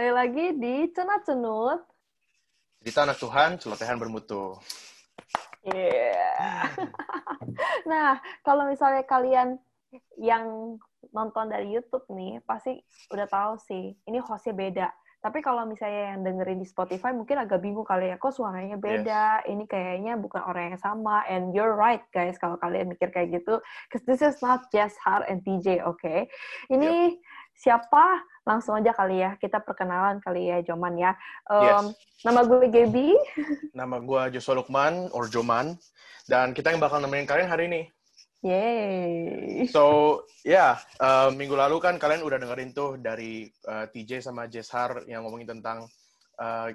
kembali lagi di Cenat Cenut. Cerita anak Tuhan, celotehan bermutu. Yeah. nah, kalau misalnya kalian yang nonton dari YouTube nih, pasti udah tahu sih, ini hostnya beda. Tapi kalau misalnya yang dengerin di Spotify mungkin agak bingung kali ya, kok suaranya beda, yes. ini kayaknya bukan orang yang sama. And you're right guys, kalau kalian mikir kayak gitu. Because this is not just Har and TJ, oke? Okay? Ini yep. siapa? Langsung aja kali ya, kita perkenalan kali ya, Joman ya. Um, yes. Nama gue Gaby. Nama gue Joshua Lukman, or Joman. Dan kita yang bakal nemenin kalian hari ini. Yay. So, ya, yeah, uh, minggu lalu kan kalian udah dengerin tuh dari uh, TJ sama Jeshar yang ngomongin tentang uh,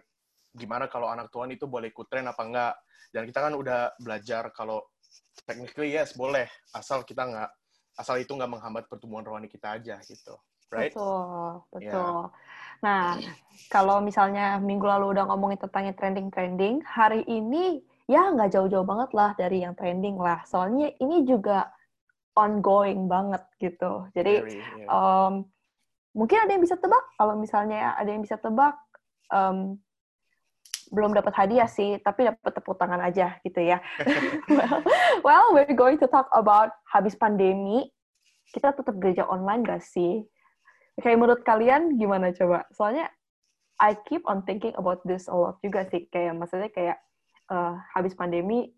gimana kalau anak Tuhan itu boleh ikut tren apa enggak. Dan kita kan udah belajar kalau technically yes, boleh. Asal kita nggak, asal itu nggak menghambat pertumbuhan rohani kita aja gitu. Right? Betul, betul. Yeah. Nah, kalau misalnya minggu lalu udah ngomongin tentang trending-trending, hari ini ya nggak jauh-jauh banget lah dari yang trending lah. Soalnya ini juga ongoing banget gitu. Jadi Very, yeah. um, mungkin ada yang bisa tebak. Kalau misalnya ada yang bisa tebak, um, belum dapat hadiah sih, tapi dapat tepuk tangan aja gitu ya. well, well, we're going to talk about habis pandemi, kita tetap gereja online gak sih? Kayak menurut kalian gimana coba? Soalnya I keep on thinking about this a lot juga sih. Kayak maksudnya kayak uh, habis pandemi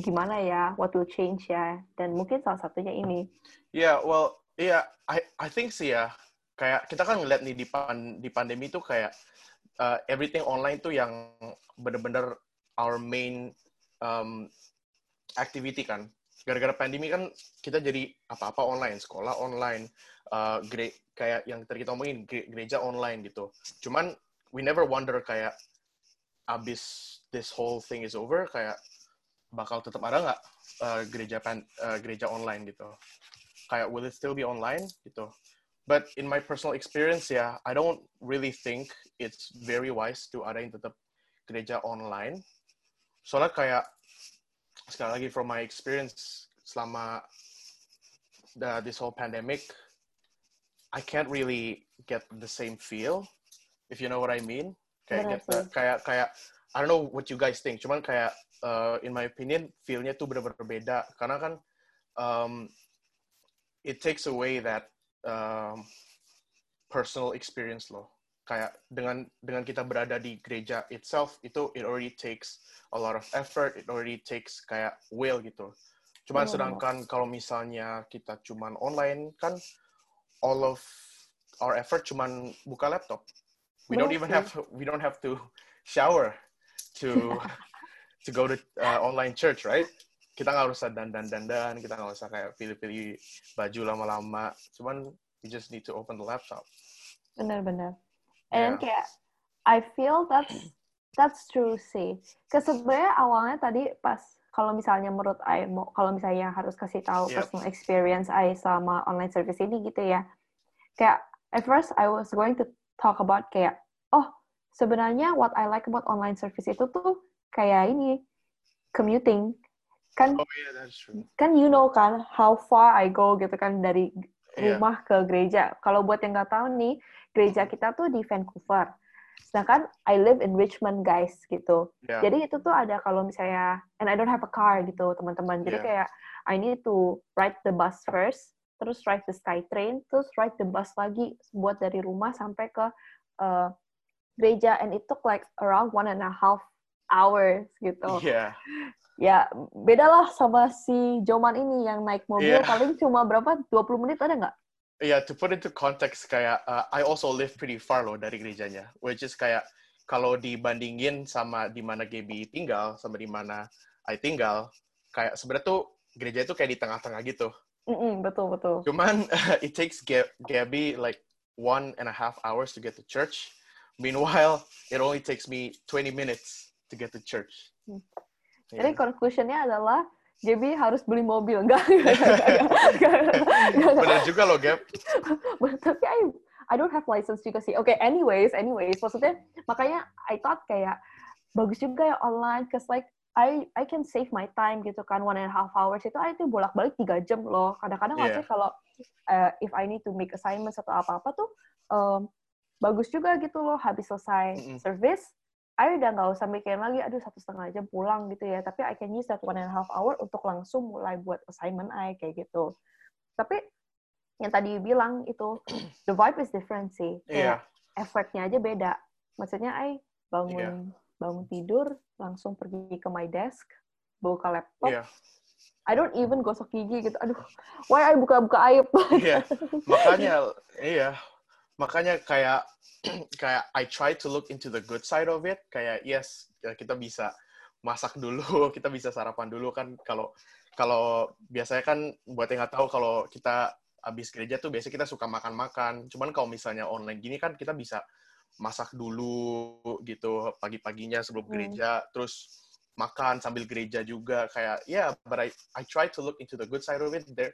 gimana ya, what will change ya, dan mungkin salah satunya ini. Yeah, well, yeah, I I think sih ya, kayak kita kan ngeliat nih di pan, di pandemi tuh kayak uh, everything online tuh yang bener-bener our main um, activity kan. Gara-gara pandemi kan kita jadi apa-apa online, sekolah online, uh, gere kayak yang tadi kita omongin gereja online gitu. Cuman we never wonder kayak abis this whole thing is over kayak bakal tetap ada nggak uh, gereja pan, uh, gereja online gitu. Kayak will it still be online gitu. But in my personal experience ya yeah, I don't really think it's very wise to ada yang tetap gereja online. Soalnya kayak sekali lagi from my experience selama the, this whole pandemic I can't really get the same feel if you know what I mean kayak get the, kayak kayak I don't know what you guys think. Cuman kayak uh, in my opinion feel-nya tuh benar-benar beda karena kan um, it takes away that um, personal experience loh. Kayak dengan dengan kita berada di gereja itself itu it already takes a lot of effort, it already takes kayak will gitu. Cuman oh. sedangkan kalau misalnya kita cuman online kan all of our effort cuman buka laptop. We don't even have we don't have to shower to to go to uh, online church, right? Kita nggak usah dandan dandan, kita nggak usah kayak pilih-pilih baju lama-lama. Cuman we just need to open the laptop. Benar-benar. And yeah. kayak I feel that's that's true sih. Kesebenarnya awalnya tadi pas kalau misalnya menurut I mau kalau misalnya harus kasih tahu yep. personal experience I sama online service ini gitu ya. Kayak at first I was going to talk about kayak oh sebenarnya what I like about online service itu tuh kayak ini commuting kan oh, yeah, that's true. kan you know kan how far I go gitu kan dari rumah yeah. ke gereja kalau buat yang nggak tahu nih gereja kita tuh di Vancouver sedangkan I live in Richmond guys gitu yeah. jadi itu tuh ada kalau misalnya and I don't have a car gitu teman-teman jadi yeah. kayak I need to ride the bus first terus ride the SkyTrain terus ride the bus lagi buat dari rumah sampai ke uh, gereja and it took like around one and a half hours gitu. Iya. Yeah. Ya, beda lah sama si Joman ini yang naik mobil yeah. paling cuma berapa? 20 menit ada nggak? Yeah, to put into context kayak uh, I also live pretty far loh dari gerejanya, which is kayak kalau dibandingin sama di mana Gaby tinggal sama di mana I tinggal, kayak sebenarnya tuh gereja itu kayak di tengah-tengah gitu. Mm -mm, betul betul. Cuman uh, it takes Gaby like one and a half hours to get to church, Meanwhile, it only takes me 20 minutes to get to church. Hmm. Jadi yeah. conclusionnya adalah Gaby harus beli mobil, enggak? Benar juga loh, Gap. Tapi I, I don't have license juga sih. Oke, okay, anyways, anyways, maksudnya makanya I thought kayak bagus juga ya online, cause like I I can save my time gitu kan one and a half hours itu I itu bolak-balik tiga jam loh. Kadang-kadang yeah. kalau uh, if I need to make assignments atau apa-apa tuh um, bagus juga gitu loh habis selesai Mm-mm. service I udah nggak usah mikirin lagi aduh satu setengah jam pulang gitu ya tapi I can use that one and a half hour untuk langsung mulai buat assignment I kayak gitu tapi yang tadi bilang itu the vibe is different sih Iya. kayak effortnya aja beda maksudnya I bangun bangun tidur langsung pergi ke my desk buka laptop Iya. I don't even gosok gigi gitu aduh why I buka-buka aib Iya. Makanya iya. Makanya kayak kayak I try to look into the good side of it. Kayak yes, kita bisa masak dulu, kita bisa sarapan dulu kan kalau kalau biasanya kan buat yang nggak tahu kalau kita habis gereja tuh biasanya kita suka makan-makan. Cuman kalau misalnya online gini kan kita bisa masak dulu gitu pagi-paginya sebelum Hmm. gereja, terus makan sambil gereja juga kayak yeah, but I I try to look into the good side of it there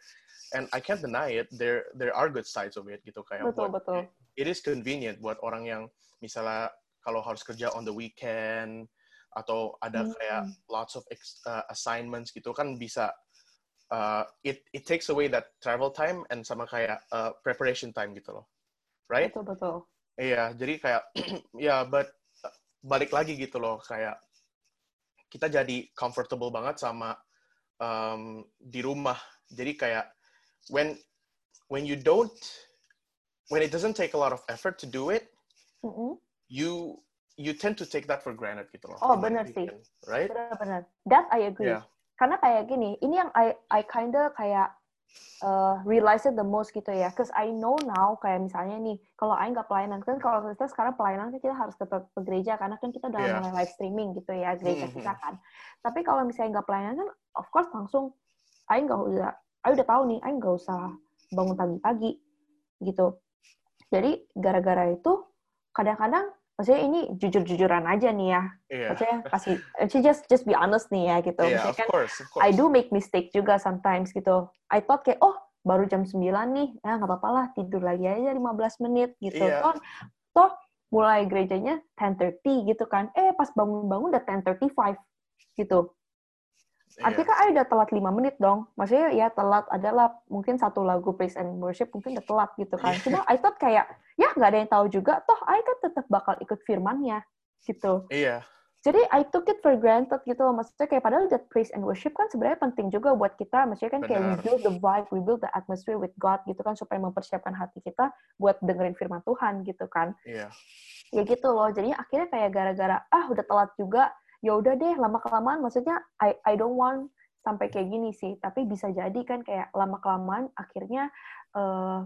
and I can't deny it there there are good sides of it gitu kayak betul buat- betul. it is convenient buat orang yang misalnya kalau harus kerja on the weekend atau ada Hmm. kayak lots of ex- uh, assignments gitu kan bisa uh, it it takes away that travel time and sama kayak uh, preparation time gitu loh right? Betul betul. Iya jadi kayak ya but uh, balik lagi gitu loh kayak kita jadi comfortable banget sama um, di rumah jadi kayak when when you don't when it doesn't take a lot of effort to do it Mm-mm. you you tend to take that for granted gitu loh. Oh, bener sih. Right? benar-benar that I agree Yeah. karena kayak gini ini yang I I kinda kayak uh, realize it the most gitu ya. Cause I know now kayak misalnya nih kalau I nggak pelayanan kan kalau kita sekarang pelayanan kan kita harus tetap ke gereja karena kan kita udah Yeah. mulai live streaming gitu ya gereja kita kan. Tapi kalau misalnya nggak pelayanan kan of course langsung I nggak udah I udah tahu nih I nggak usah bangun pagi-pagi gitu. Jadi gara-gara itu kadang-kadang maksudnya ini jujur-jujuran aja nih ya Iya. maksudnya kasih actually just just be honest nih ya gitu Iya, maksudnya of kan course, of course. I do make mistake juga sometimes gitu I thought kayak oh baru jam 9 nih ya nggak apa-apa lah tidur lagi aja 15 menit gitu Iya. toh toh mulai gerejanya 10.30 gitu kan eh pas bangun-bangun udah 10.35 gitu. Artinya kan udah telat 5 menit dong. Maksudnya ya telat adalah mungkin satu lagu praise and worship mungkin udah telat gitu kan. Iya. Cuma I thought kayak ya nggak ada yang tahu juga. Toh I kan tetap bakal ikut firmannya gitu. Iya. Jadi I took it for granted gitu loh. Maksudnya kayak padahal that praise and worship kan sebenarnya penting juga buat kita. Maksudnya kan kayak we Benar. build the vibe, we build the atmosphere with God gitu kan supaya mempersiapkan hati kita buat dengerin firman Tuhan gitu kan Iya. ya gitu loh jadinya akhirnya kayak gara-gara ah udah telat juga ya udah deh lama kelamaan maksudnya I I don't want sampai kayak gini sih. Tapi bisa jadi kan kayak lama kelamaan akhirnya eh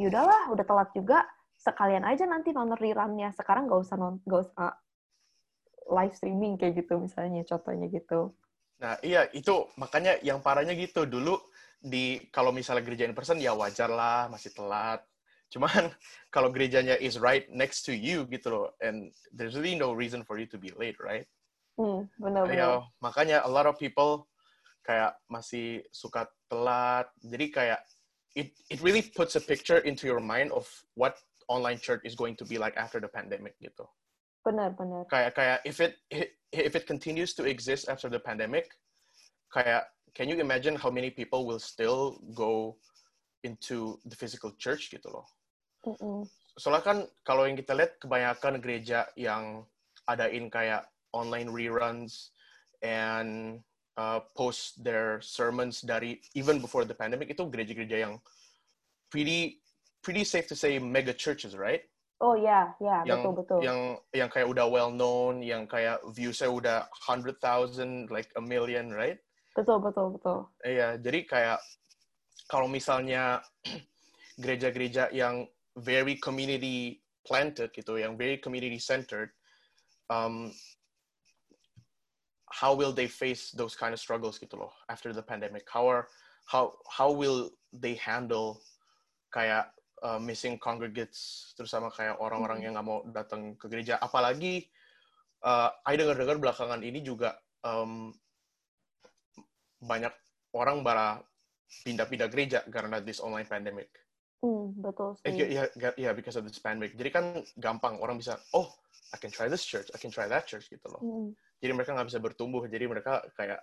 ya udahlah udah telat juga sekalian aja nanti nonton rerunnya. Sekarang nggak usah non nggak usah live streaming kayak gitu misalnya contohnya gitu. Nah, iya itu makanya yang parahnya gitu. Dulu di kalau misalnya gereja in person ya wajar lah masih telat. Cuman kalau gerejanya is right next to you gitu loh and there's really no reason for you to be late, right? hmm, benar-benar Ya, makanya a lot of people kayak masih suka telat. Jadi kayak it it really puts a picture into your mind of what online church is going to be like after the pandemic gitu. benar-benar Kayak kayak if it if it continues to exist after the pandemic, kayak can you imagine how many people will still go into the physical church gitu loh. Mm-mm. Soalnya kan kalau yang kita lihat kebanyakan gereja yang adain kayak online reruns and uh, post their sermons dari even before the pandemic itu gereja-gereja yang pretty pretty safe to say mega churches, right? oh ya ya yang betul betul yang yang kayak udah well known, yang kayak viewsnya udah hundred thousand, like a million, right? betul betul betul Iya, jadi kayak kalau misalnya gereja-gereja yang very community planted gitu, yang very community centered, um, how will they face those kind of struggles gitu loh after the pandemic? How are how how will they handle kayak uh, missing congregates terus sama kayak orang-orang Mhm. yang nggak mau datang ke gereja? Apalagi uh, I dengar-dengar belakangan ini juga um, banyak orang bara pindah-pindah gereja karena this online pandemic. Hmm, betul Eh, sih. yeah, yeah, yeah, because of this pandemic. Jadi kan gampang orang bisa, oh, I can try this church, I can try that church gitu loh. Hmm. Jadi mereka nggak bisa bertumbuh. Jadi mereka kayak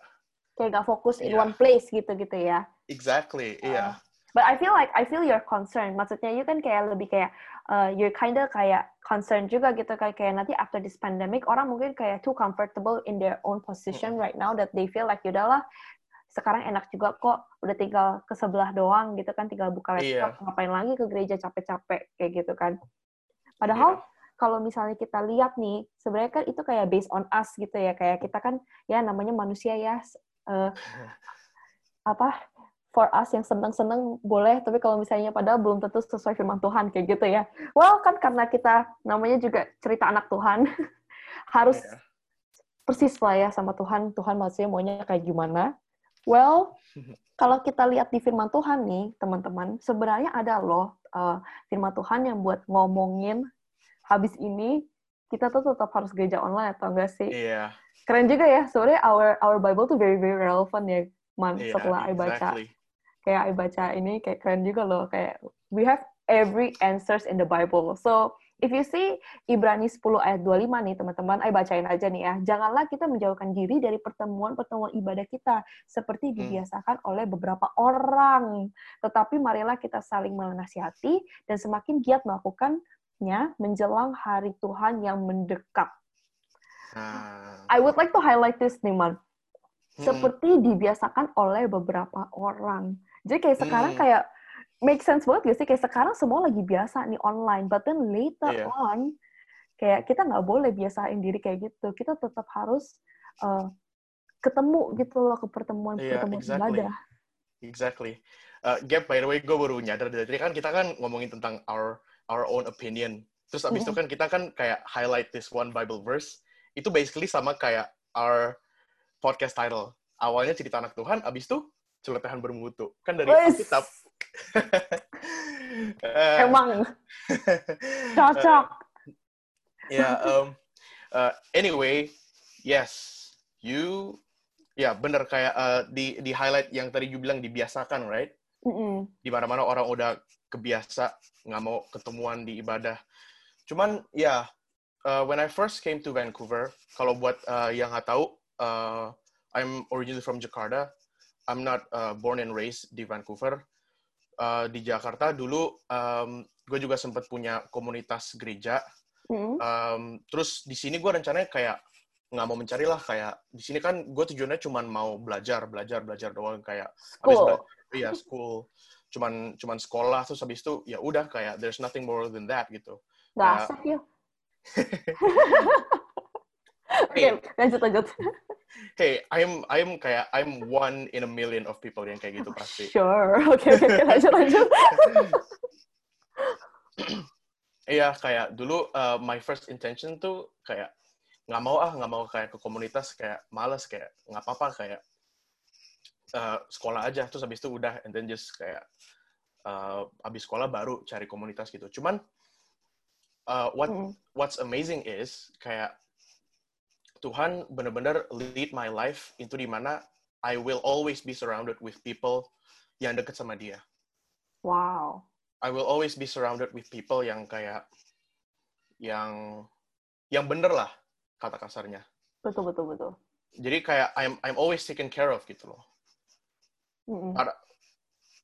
Kayak gak fokus in Iya. one place gitu-gitu ya. exactly, iya. But I feel like I feel your concern. Maksudnya you kan kayak lebih kayak uh, you're kinda kayak concern juga gitu kayak kayak nanti after this pandemic orang mungkin kayak too comfortable in their own position right now that they feel like yaudahlah sekarang enak juga kok udah tinggal ke sebelah doang gitu kan tinggal buka laptop yeah. ngapain lagi ke gereja capek-capek kayak gitu kan. Padahal yeah kalau misalnya kita lihat nih, sebenarnya kan itu kayak based on us gitu ya, kayak kita kan ya namanya manusia ya, uh, apa for us yang seneng-seneng boleh, tapi kalau misalnya padahal belum tentu sesuai firman Tuhan kayak gitu ya. Well, kan karena kita namanya juga cerita anak Tuhan, harus yeah. persis lah ya sama Tuhan. Tuhan maksudnya maunya kayak gimana. Well, kalau kita lihat di firman Tuhan nih, teman-teman, sebenarnya ada loh uh, firman Tuhan yang buat ngomongin habis ini kita tuh tetap harus gereja online atau enggak sih? Iya. Yeah. Keren juga ya. Sebenarnya our our Bible tuh very very relevant ya, man. Yeah, setelah exactly. I baca kayak I baca ini kayak keren juga loh kayak we have every answers in the Bible. So if you see Ibrani 10 ayat 25 nih teman-teman, I bacain aja nih ya. Janganlah kita menjauhkan diri dari pertemuan-pertemuan ibadah kita seperti hmm. dibiasakan oleh beberapa orang. Tetapi marilah kita saling menasihati dan semakin giat melakukannya menjelang hari Tuhan yang mendekat. Hmm. I would like to highlight this nih, Man. Hmm. Seperti dibiasakan oleh beberapa orang. Jadi kayak sekarang kayak make sense banget gak sih? Kayak sekarang semua lagi biasa nih online, but then later yeah. on kayak kita nggak boleh biasain diri kayak gitu. Kita tetap harus uh, ketemu gitu loh ke pertemuan-pertemuan yeah, exactly. ibadah. Exactly. Uh, Gap, by the way, gue baru nyadar dari tadi kan kita kan ngomongin tentang our our own opinion. Terus abis mm -hmm. itu kan kita kan kayak highlight this one Bible verse. Itu basically sama kayak our podcast title. Awalnya cerita anak Tuhan, abis itu celotehan bermutu. Kan dari Alkitab. Emang cocok. ya, yeah, um, uh, anyway, yes, you, ya yeah, bener kayak uh, di di highlight yang tadi you bilang dibiasakan, right? Mm -hmm. Di mana-mana orang udah kebiasa nggak mau ketemuan di ibadah. Cuman ya, yeah, uh, when I first came to Vancouver, kalau buat uh, yang nggak tahu, uh, I'm originally from Jakarta. I'm not uh, born and raised di Vancouver. Uh, di Jakarta dulu um, gue juga sempat punya komunitas gereja. Mm. Um, terus di sini gue rencananya kayak nggak mau mencari lah kayak di sini kan gue tujuannya cuma mau belajar belajar belajar doang kayak school. habis iya school cuman cuman sekolah terus habis itu ya udah kayak there's nothing more than that gitu. Gak asik ya. Oke, okay, lanjut lanjut hey, I'm I'm kayak I'm one in a million of people yang kayak gitu pasti. Sure, oke okay, oke okay, lanjut lanjut. Iya kayak dulu uh, my first intention tuh kayak nggak mau ah nggak mau kayak ke komunitas kayak males kayak nggak apa-apa kayak uh, sekolah aja terus habis itu udah and then just kayak uh, habis sekolah baru cari komunitas gitu. Cuman uh, what mm. what's amazing is kayak Tuhan benar-benar lead my life into di mana I will always be surrounded with people yang dekat sama dia. Wow. I will always be surrounded with people yang kayak yang yang bener lah kata kasarnya. Betul betul betul. Jadi kayak I'm I'm always taken care of gitu loh. Mm -hmm.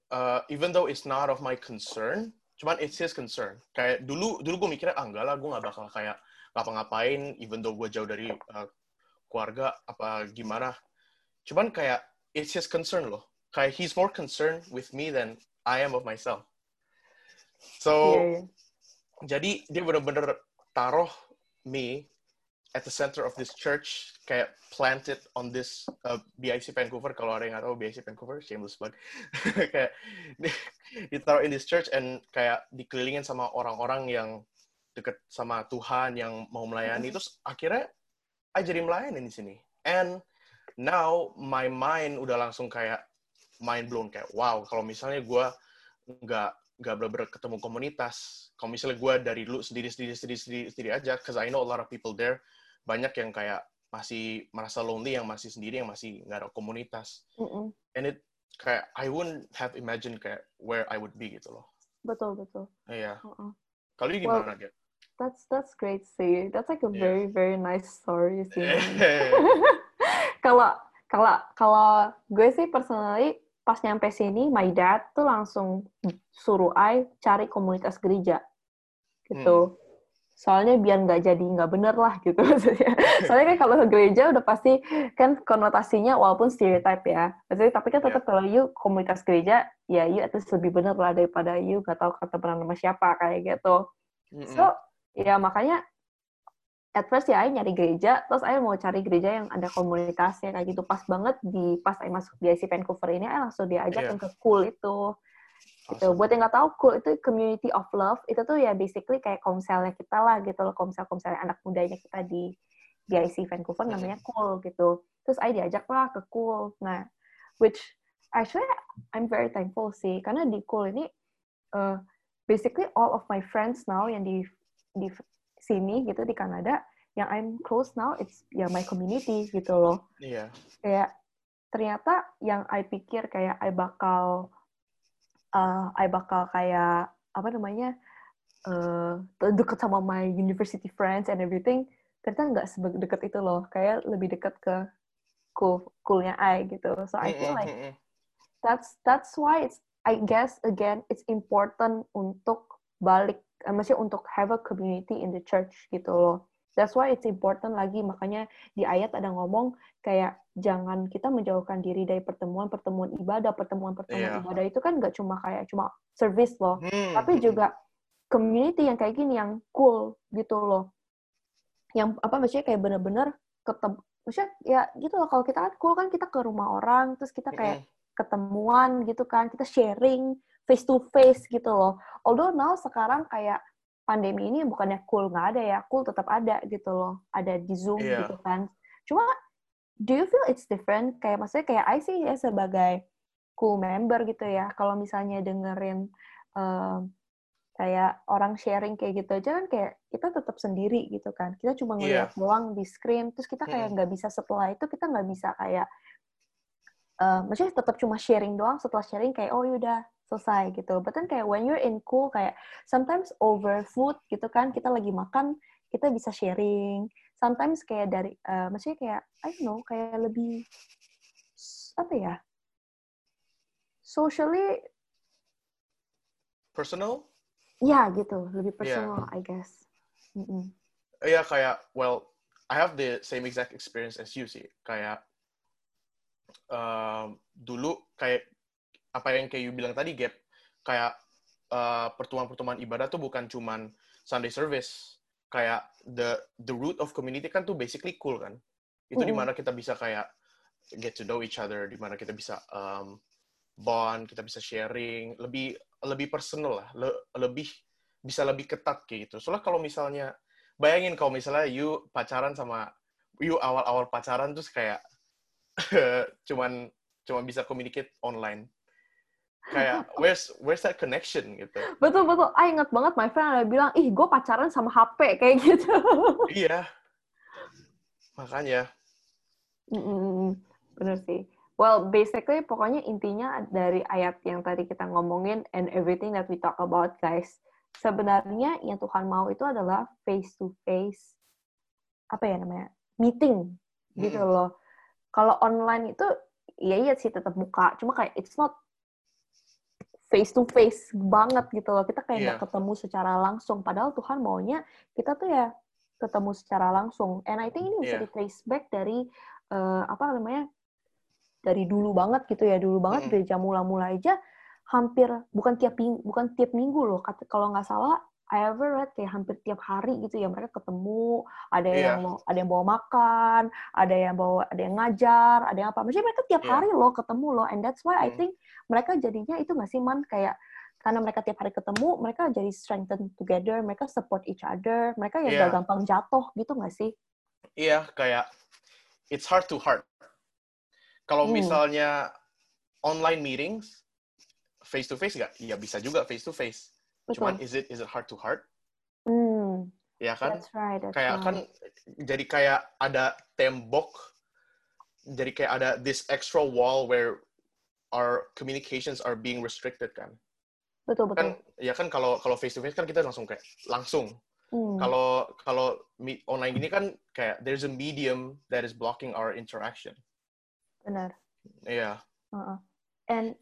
uh, even though it's not of my concern, cuman it's his concern. Kayak dulu dulu gue mikirnya ah enggak lah gue nggak bakal kayak ngapa-ngapain even though gue jauh dari uh, keluarga apa gimana. Cuman kayak it's his concern loh. Kayak he's more concerned with me than I am of myself. So yeah, yeah. jadi dia bener-bener taruh me at the center of this church kayak planted on this uh, BIC Vancouver. Kalau ada yang nggak tahu BIC Vancouver shameless plug. Kayak ditaruh in this church and kayak dikelilingin sama orang-orang yang deket sama Tuhan yang mau melayani. Mm-hmm. terus akhirnya I jadi melayani di sini. And now my mind udah langsung kayak mind blown. Kayak wow kalau misalnya gue nggak nggak bener-bener ketemu komunitas kalau misalnya gue dari dulu sendiri sendiri sendiri sendiri, sendiri aja cause I know a lot of people there banyak yang kayak masih merasa lonely yang masih sendiri yang masih nggak ada komunitas. Mm -mm. and it kayak I wouldn't have imagined kayak where I would be gitu loh. Betul betul. Iya. Uh -uh. kalau gimana well, That's that's great sih. That's like a yeah. very very nice story sih. Kalau kalau kalau gue sih personally pas nyampe sini, my dad tuh langsung suruh I cari komunitas gereja. Gitu. Hmm. Soalnya biar nggak jadi nggak bener lah gitu. Soalnya kan kalau ke gereja udah pasti kan konotasinya walaupun stereotype ya. Maksudnya, tapi kan tetap yeah. kalau you komunitas gereja, ya you itu lebih bener lah daripada you nggak tahu kata nama siapa kayak gitu. Mm -hmm. So, ya makanya at first ya I nyari gereja, terus I mau cari gereja yang ada komunitasnya kayak gitu. Pas banget di pas I masuk di IC Vancouver ini, I langsung diajak yeah. ke cool itu. Gitu. Awesome. Buat yang nggak tahu, cool itu community of love. Itu tuh ya basically kayak komselnya kita lah gitu loh, komsel-komselnya anak mudanya kita di di IC Vancouver namanya cool gitu. Terus I diajak lah ke cool. Nah, which actually I'm very thankful sih, karena di cool ini uh, basically all of my friends now yang di di sini gitu di Kanada yang I'm close now it's ya my community gitu loh. Iya. Yeah. Kayak ternyata yang I pikir kayak I bakal uh, I bakal kayak apa namanya uh, deket sama my university friends and everything ternyata nggak sedekat itu loh kayak lebih dekat ke cool coolnya I gitu so I feel like that's that's why it's I guess again it's important untuk balik uh, maksudnya untuk have a community in the church gitu loh. That's why it's important lagi makanya di ayat ada ngomong kayak jangan kita menjauhkan diri dari pertemuan-pertemuan ibadah, pertemuan-pertemuan yeah. ibadah itu kan nggak cuma kayak cuma service loh, hmm. tapi juga community yang kayak gini yang cool gitu loh. Yang apa maksudnya kayak bener-bener ketemu maksudnya ya gitu loh kalau kita kan cool kan kita ke rumah orang terus kita kayak ketemuan gitu kan, kita sharing face to face gitu loh. Although now sekarang kayak pandemi ini bukannya cool nggak ada ya, cool tetap ada gitu loh. Ada di Zoom yeah. gitu kan. Cuma do you feel it's different? Kayak maksudnya kayak I sih ya sebagai cool member gitu ya. Kalau misalnya dengerin uh, kayak orang sharing kayak gitu aja kan kayak kita tetap sendiri gitu kan. Kita cuma ngeliat yeah. doang di screen, terus kita kayak nggak bisa setelah itu kita nggak bisa kayak uh, maksudnya tetap cuma sharing doang setelah sharing kayak oh yaudah selesai gitu. But then kayak when you're in cool kayak sometimes over food gitu kan kita lagi makan kita bisa sharing. Sometimes kayak dari uh, maksudnya kayak I don't know kayak lebih apa ya? Socially personal? Ya gitu, lebih personal yeah. I guess. Mm -mm. yeah, kayak well I have the same exact experience as you sih. Kayak uh, dulu kayak apa yang kayak you bilang tadi gap kayak uh, pertemuan-pertemuan ibadah tuh bukan cuman Sunday service. Kayak the the root of community kan tuh basically cool kan? Itu mm. di mana kita bisa kayak get to know each other di mana kita bisa um, bond kita bisa sharing lebih lebih personal lah le, lebih bisa lebih ketat kayak gitu. Soalnya kalau misalnya bayangin kalau misalnya you pacaran sama you awal-awal pacaran terus kayak cuman cuma bisa communicate online kayak where's where's that connection? gitu. Betul betul. Ah ingat banget my friend ada bilang ih gue pacaran sama HP kayak gitu. Iya. Makanya. Mm bener sih. Well basically pokoknya intinya dari ayat yang tadi kita ngomongin and everything that we talk about guys sebenarnya yang Tuhan mau itu adalah face to face apa ya namanya meeting gitu hmm. loh. Kalau online itu ya iya sih tetap muka cuma kayak it's not face to face banget gitu loh. Kita kayak nggak yeah. ketemu secara langsung. Padahal Tuhan maunya kita tuh ya ketemu secara langsung. And I think ini bisa yeah. di trace back dari uh, apa namanya dari dulu banget gitu ya. Dulu banget mm. dari jam mula-mula aja hampir bukan tiap bukan tiap minggu loh. Kalau nggak salah I ever read kayak hampir tiap hari gitu ya mereka ketemu, ada yeah. yang mau ada yang bawa makan, ada yang bawa ada yang ngajar, ada yang apa. Maksudnya mereka tiap yeah. hari loh ketemu loh and that's why hmm. I think mereka jadinya itu nggak sih man kayak karena mereka tiap hari ketemu, mereka jadi strengthen together, mereka support each other, mereka ya yeah. gak gampang jatuh gitu nggak sih? Iya, yeah, kayak it's hard to heart. Kalau hmm. misalnya online meetings face to face nggak? Iya bisa juga face to face Betul. Cuman is it is it heart to heart? Hmm. Ya kan? That's right, that's kayak right. kan jadi kayak ada tembok, jadi kayak ada this extra wall where our communications are being restricted kan? Betul betul. Kan ya kan kalau kalau face to face kan kita langsung kayak langsung. Hmm. Kalau kalau online ini kan kayak there's a medium that is blocking our interaction. Benar. Iya. Yeah. Uh -uh. And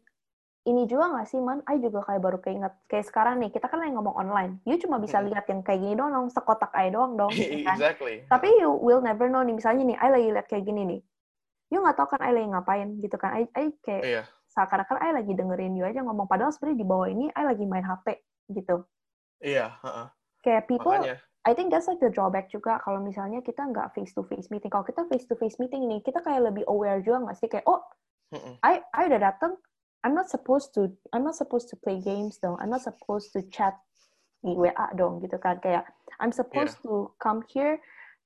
ini juga nggak sih man, I juga kayak baru keinget kayak sekarang nih kita kan lagi ngomong online, you cuma bisa Hmm. lihat yang kayak gini doang, sekotak I doang dong, gitu kan? exactly. Tapi you will never know nih, misalnya nih, I lagi lihat kayak gini nih, you nggak tahu kan I lagi ngapain gitu kan, I, I kayak Iya, seakan-akan I lagi dengerin you aja ngomong, padahal sebenarnya di bawah ini I lagi main HP gitu. iya, heeh. Kayak people, makanya. I think that's like the drawback juga kalau misalnya kita nggak face to face meeting. Kalau kita face to face meeting nih, kita kayak lebih aware juga nggak sih kayak oh Mm-mm. I I udah datang, I'm not supposed to I'm not supposed to play games dong. I'm not supposed to chat di WA dong gitu kan kayak I'm supposed to come here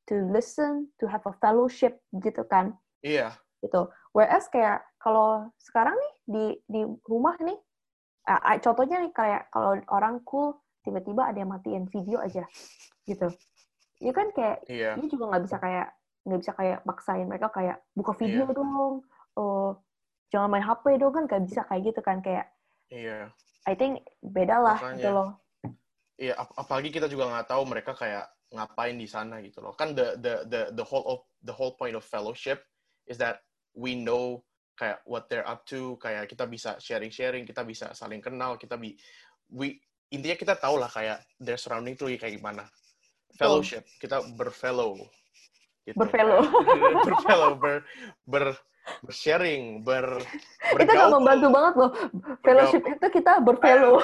to listen, to have a fellowship gitu kan Iya, gitu. Whereas kayak kalau sekarang nih di di rumah nih, ah, contohnya nih kayak kalau orang cool tiba-tiba ada yang matiin video aja gitu. Ya kan kayak iya, ini juga nggak bisa kayak nggak bisa kayak maksain mereka kayak buka video Iya. dong, oh jangan main HP dong kan nggak bisa kayak gitu kan kayak iya. I think beda lah Makanya. gitu loh. Iya, ap- apalagi kita juga nggak tahu mereka kayak ngapain di sana gitu loh. Kan the the the the whole of the whole point of fellowship is that we know kayak what they're up to, kayak kita bisa sharing-sharing, kita bisa saling kenal, kita bi we intinya kita tahu lah kayak their surrounding tuh kayak gimana. Fellowship, kita berfellow. Gitu, Berfellow. berfellow, ber ber bersharing, ber Itu nggak bergaul. membantu banget loh. Fellowship itu kita berfellow.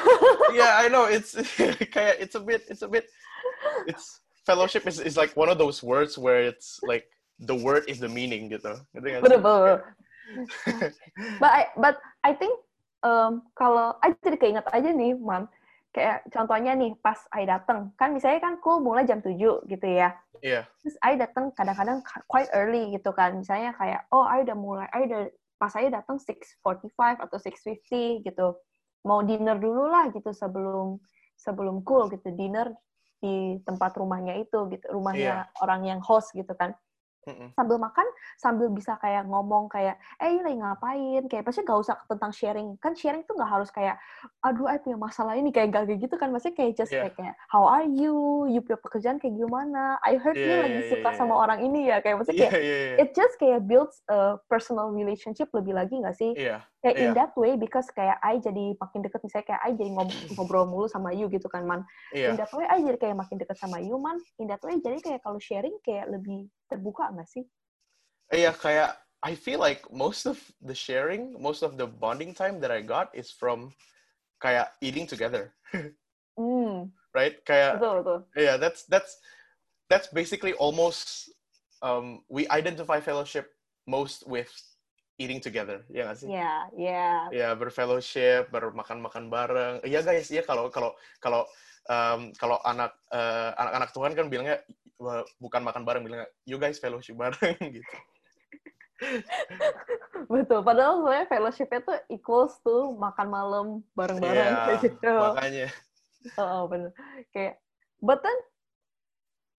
yeah, I know. It's kayak it's a bit it's a bit it's fellowship is is like one of those words where it's like the word is the meaning gitu. Bener bener. but I but I think um, kalau I jadi keinget aja nih, Man. Kayak contohnya nih pas I datang, kan misalnya kan cool mulai jam 7 gitu ya. Iya, Terus I datang kadang-kadang quite early gitu kan. Misalnya kayak oh I udah mulai I udah pas saya datang 6:45 atau 6:50 gitu. Mau dinner dulu lah gitu sebelum sebelum cool gitu. Dinner di tempat rumahnya itu gitu. Rumahnya orang yang host gitu kan Mm-mm. sambil makan sambil bisa kayak ngomong kayak eh ini lagi ngapain kayak pasti gak usah tentang sharing kan sharing tuh nggak harus kayak aduh aku punya masalah ini kayak gak kayak gitu kan maksudnya kayak just Yeah. kayak, kayak how are you you punya pekerjaan kayak gimana I heard you Yeah, lagi yeah, suka yeah, sama yeah. orang ini ya kayak maksudnya Iya, kayak iya, iya. it just kayak builds a personal relationship lebih lagi nggak sih Iya, kayak in Iya. that way because kayak I jadi makin deket misalnya kayak I jadi ngob- ngobrol mulu sama you gitu kan man iya. in that way I jadi kayak makin deket sama you man in that way jadi kayak kalau sharing kayak lebih terbuka nggak sih Iya, kayak I feel like most of the sharing, most of the bonding time that I got is from kayak eating together, hmm right? Kayak betul betul yeah that's that's that's basically almost um, we identify fellowship most with eating together ya nggak sih Ya, ya. ya berfellowship bermakan-makan bareng iya guys iya kalau kalau kalau um, kalau anak eh, anak-anak Tuhan kan bilangnya bukan makan bareng bilangnya you guys fellowship bareng gitu Betul. Padahal sebenarnya fellowship itu equals to makan malam bareng-bareng Iya, kayak gitu. makanya Oh, bener. Kayak, but then,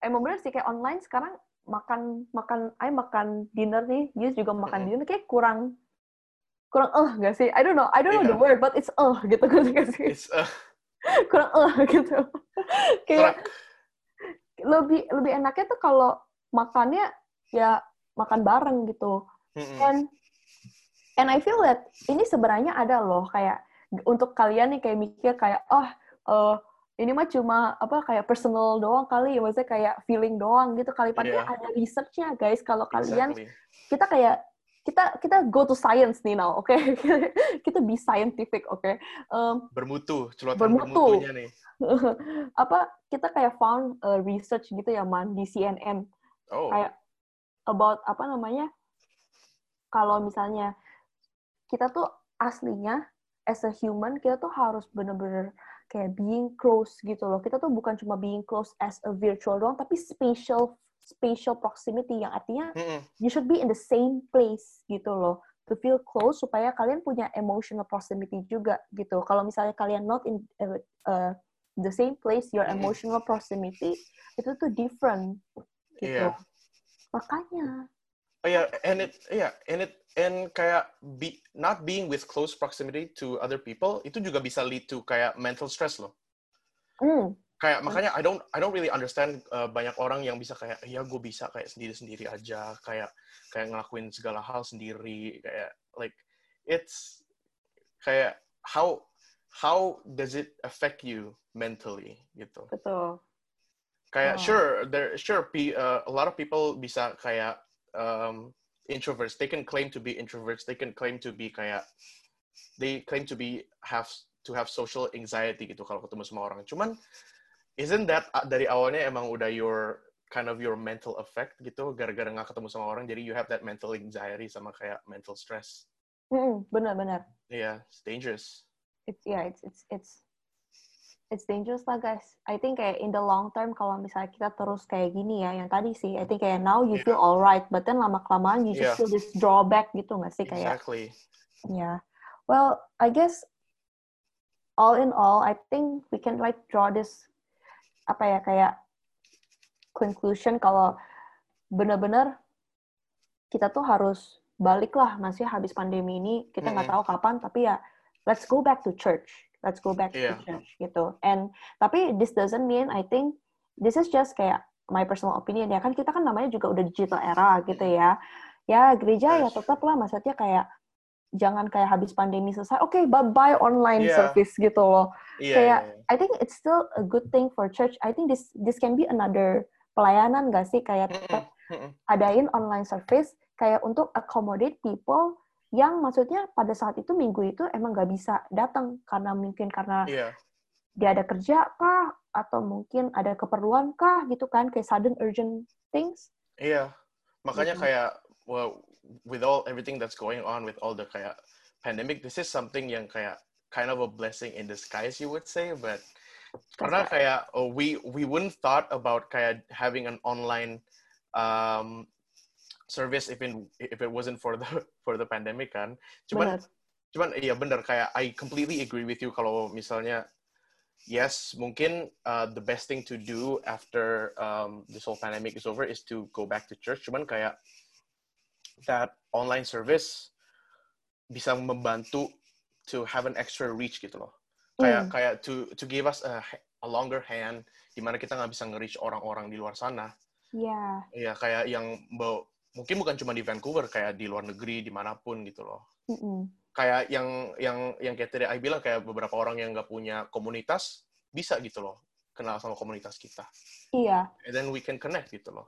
emang bener sih kayak online sekarang makan makan, I makan dinner nih, Yus juga makan Mm-mm. dinner kayak kurang kurang eh gak sih? I don't know, I don't know the Iya. word, but it's eh gitu kan sih? it's uh, kurang eh gitu. kayak lebih lebih enaknya tuh kalau makannya ya makan bareng gitu. And and I feel that ini sebenarnya ada loh kayak untuk kalian nih kayak mikir kayak oh eh, ini mah cuma apa kayak personal doang kali maksudnya kayak feeling doang gitu kali. Padahal Iya. ada researchnya guys. Kalau kalian Exactly. kita kayak kita kita go to science nih now oke kita be scientific oke Em, bermutu celotehan Bermutu. bermutunya nih. Apa kita kayak found a research gitu ya man di CNN oh. Kayak about apa namanya kalau misalnya kita tuh aslinya as a human kita tuh harus bener-bener kayak being close gitu loh. Kita tuh bukan cuma being close as a virtual doang tapi spatial spatial proximity yang artinya you should be in the same place gitu loh. To feel close supaya kalian punya emotional proximity juga gitu. Kalau misalnya kalian not in uh, uh, the same place your emotional proximity itu tuh different gitu. Iya. makanya Oh yeah, and it yeah, and it and kayak be not being with close proximity to other people itu juga bisa lead to kayak mental stress loh. hmm, Kayak makanya I don't I don't really understand uh, banyak orang yang bisa kayak ya gue bisa kayak sendiri-sendiri aja, kayak kayak ngelakuin segala hal sendiri, kayak like it's kayak how how does it affect you mentally gitu. Betul. Kayak Oh. sure there sure pe- uh, a lot of people bisa kayak um, introverts. They can claim to be introverts. They can claim to be kayak they claim to be have to have social anxiety gitu kalau ketemu sama orang. Cuman isn't that uh, dari awalnya emang udah your kind of your mental effect gitu gara-gara nggak ketemu sama orang jadi you have that mental anxiety sama kayak mental stress. Mm-mm, benar-benar. Yeah, it's dangerous. It's yeah, it's it's it's it's dangerous lah guys. I think kayak in the long term kalau misalnya kita terus kayak gini ya, yang tadi sih, I think kayak now you feel Yeah. alright, but then lama kelamaan you just Yeah. feel this drawback gitu nggak sih kayak Exactly. Yeah. Well, I guess all in all, I think we can like draw this apa ya kayak conclusion kalau benar-benar kita tuh harus balik lah masih habis pandemi ini kita nggak Mm-mm. tahu kapan tapi ya let's go back to church let's go back Yeah. to church gitu. And tapi this doesn't mean I think this is just kayak my personal opinion ya. Kan kita kan namanya juga udah digital era gitu ya. Ya gereja ya tetap lah maksudnya kayak jangan kayak habis pandemi selesai oke bye bye online Yeah. service gitu loh. Iya, Kayak- iya, iya. I think it's still a good thing for church. I think this this can be another pelayanan gak sih? Kayak tetap adain online service kayak untuk accommodate people yang maksudnya pada saat itu minggu itu emang nggak bisa datang karena mungkin karena Iya. dia ada kerja kah atau mungkin ada keperluan kah gitu kan kayak sudden urgent things Iya, makanya Gitu. kayak well, with all everything that's going on with all the kayak pandemic, this is something yang kayak kind of a blessing in disguise, you would say. But karena right. kayak oh, we we wouldn't thought about kayak having an online um, service if in, if it wasn't for the for the pandemic kan. Cuman benar. cuman iya bener kayak I completely agree with you kalau misalnya yes mungkin uh, the best thing to do after um, this whole pandemic is over is to go back to church. Cuman kayak that online service bisa membantu to have an extra reach gitu loh. Kayak Hmm. kayak to to give us a, a longer hand di mana kita nggak bisa nge-reach orang-orang di luar sana. Ya ya kayak yang mungkin bukan cuma di Vancouver kayak di luar negeri di mana pun gitu loh. Mm-mm. kayak yang yang yang kayak tadi I bilang kayak beberapa orang yang nggak punya komunitas bisa gitu loh kenal sama komunitas kita. Iya. And then we can connect gitu loh.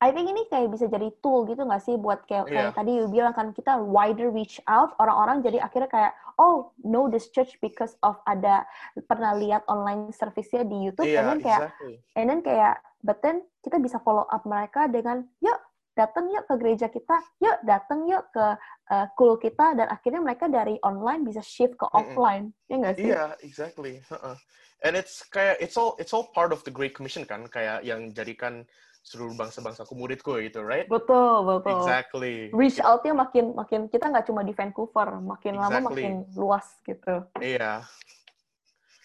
I think ini kayak bisa jadi tool gitu nggak sih buat kayak, kayak Iya. tadi you bilang kan kita wider reach out orang-orang jadi akhirnya kayak oh know this church because of ada pernah lihat online service-nya di YouTube and iya then kayak exactly. and then kayak but then kita bisa follow up mereka dengan yuk datang yuk ke gereja kita yuk datang yuk ke uh, cool kita dan akhirnya mereka dari online bisa shift ke offline. Ya nggak sih? Iya exactly. Uh-uh. and it's kayak it's all it's all part of the Great Commission kan? Kayak yang jadikan seluruh bangsa-bangsaku muridku gitu right? Betul betul. Exactly. Reach out-nya makin makin kita nggak cuma di Vancouver makin lama Exactly. makin luas gitu. Iya.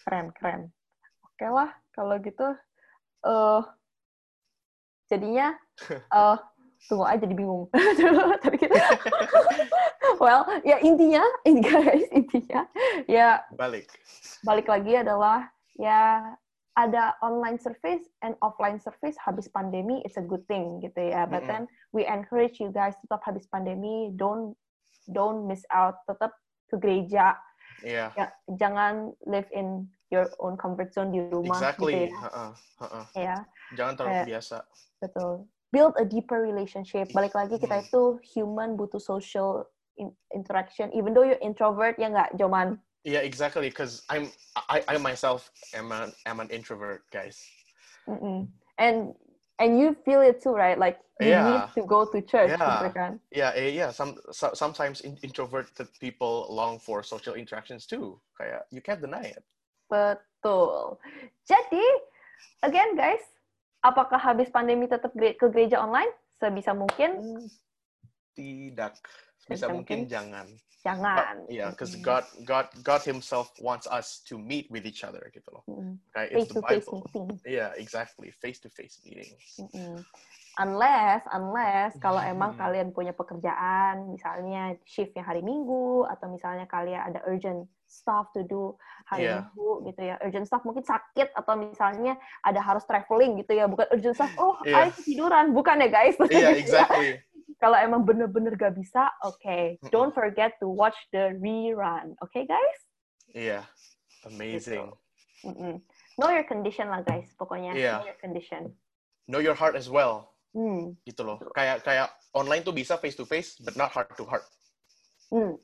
Keren keren. Oke lah kalau gitu eh jadinya eh tunggu aja jadi bingung. Tadi kita well ya intinya ini guys intinya ya balik. balik lagi adalah ya ada online service and offline service habis pandemi it's a good thing gitu ya. But then we encourage you guys tetap habis pandemi don't don't miss out tetap ke gereja. Iya. Ya jangan live in your own comfort zone di rumah exactly. gitu ya. uh-uh. Uh-uh. ya. Jangan terlalu Kayak- biasa. betul build a deeper relationship balik lagi kita Hmm. itu human butuh social in- interaction even though you're introvert ya nggak Joman Yeah, exactly. Because I'm I, I myself am an am an introvert, guys. Mm-mm. and and you feel it too right like you Yeah. need to go to church Yeah. kan Yeah, eh, yeah. Some so, sometimes in, introverted people long for social interactions too. Kayak you can't deny it. betul jadi again guys apakah habis pandemi tetap ke gereja online sebisa mungkin Tidak. Bisa Sebisa mungkin mungkin. jangan. jangan Yeah, because. God God God Himself wants us to meet with each other, gitu loh. Kayak face it's to the face Bible. meeting Yeah, exactly. Face to face meetings. Mm-mm. Unless, unless kalau emang Mhm. kalian punya pekerjaan, misalnya shiftnya hari Minggu, atau misalnya kalian ada urgent stuff to do hari Iya. Minggu gitu ya. Urgent stuff mungkin sakit atau misalnya ada harus traveling gitu ya. Bukan urgent stuff, oh, Iya. ayo ketiduran. Bukan ya guys. Yeah, Gitu exactly. Kalau emang bener-bener gak bisa, oke. Mm-mm. Don't forget to watch the rerun. Oke guys? Iya, yeah. amazing. Gitu. Mm -mm. Know your condition lah guys, pokoknya. Yeah. Know your condition. Know your heart as well. Hmm. Gitu loh. Kayak kayak online tuh bisa face to face, but not heart to heart. Hmm.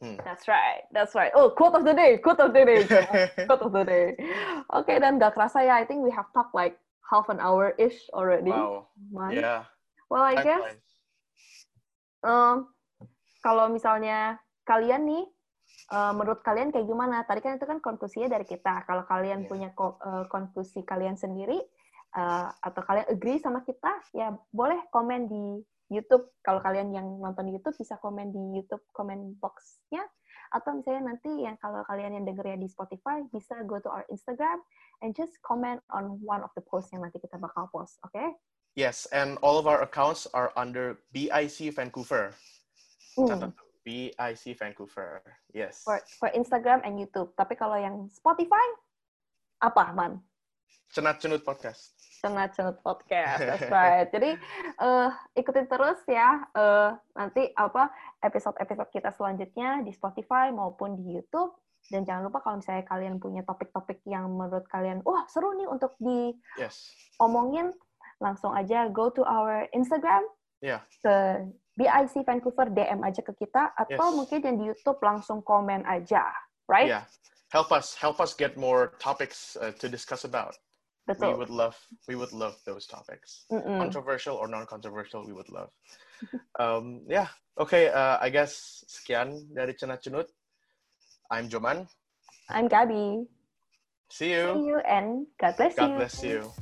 Hmm. That's right, that's right. Oh, quote of the day, quote of the day, quote of the day. Oke, okay, dan gak kerasa ya, I think we have talked like half an hour-ish already. Wow. Man. Yeah. Well, I Time guess flies. um, kalau misalnya kalian nih, uh, menurut kalian kayak gimana? Tadi kan itu kan konklusinya dari kita. Kalau kalian Yeah. punya ko- uh, konklusi kalian sendiri, uh, atau kalian agree sama kita, ya boleh komen di YouTube. Kalau kalian yang nonton YouTube bisa komen di YouTube comment box-nya. Atau misalnya nanti yang kalau kalian yang dengernya di Spotify bisa go to our Instagram and just comment on one of the posts yang nanti kita bakal post. Oke? Yes, and all of our accounts are under BIC Vancouver. Tuh, BIC Vancouver. Yes. For, for Instagram and YouTube. Tapi kalau yang Spotify, apa, Man? Cenat Cenut Podcast. Cenat Cenut Podcast, that's right. Jadi eh, ikutin terus ya eh, nanti apa episode-episode kita selanjutnya di Spotify maupun di YouTube. Dan jangan lupa kalau misalnya kalian punya topik-topik yang menurut kalian, wah seru nih untuk Yes. diomongin, langsung aja go to our Instagram Yeah. ke BIC Vancouver DM aja ke kita atau Yes. mungkin yang di YouTube langsung komen aja, right? Yeah. Help us help us get more topics uh, to discuss about. We would love we would love those topics. Mm-mm. Controversial or non-controversial, we would love. Um, yeah. Okay. Uh, I guess sekian dari Cenut. I'm Joman. I'm Gabby. See you. See you. you and God bless God you. God bless you.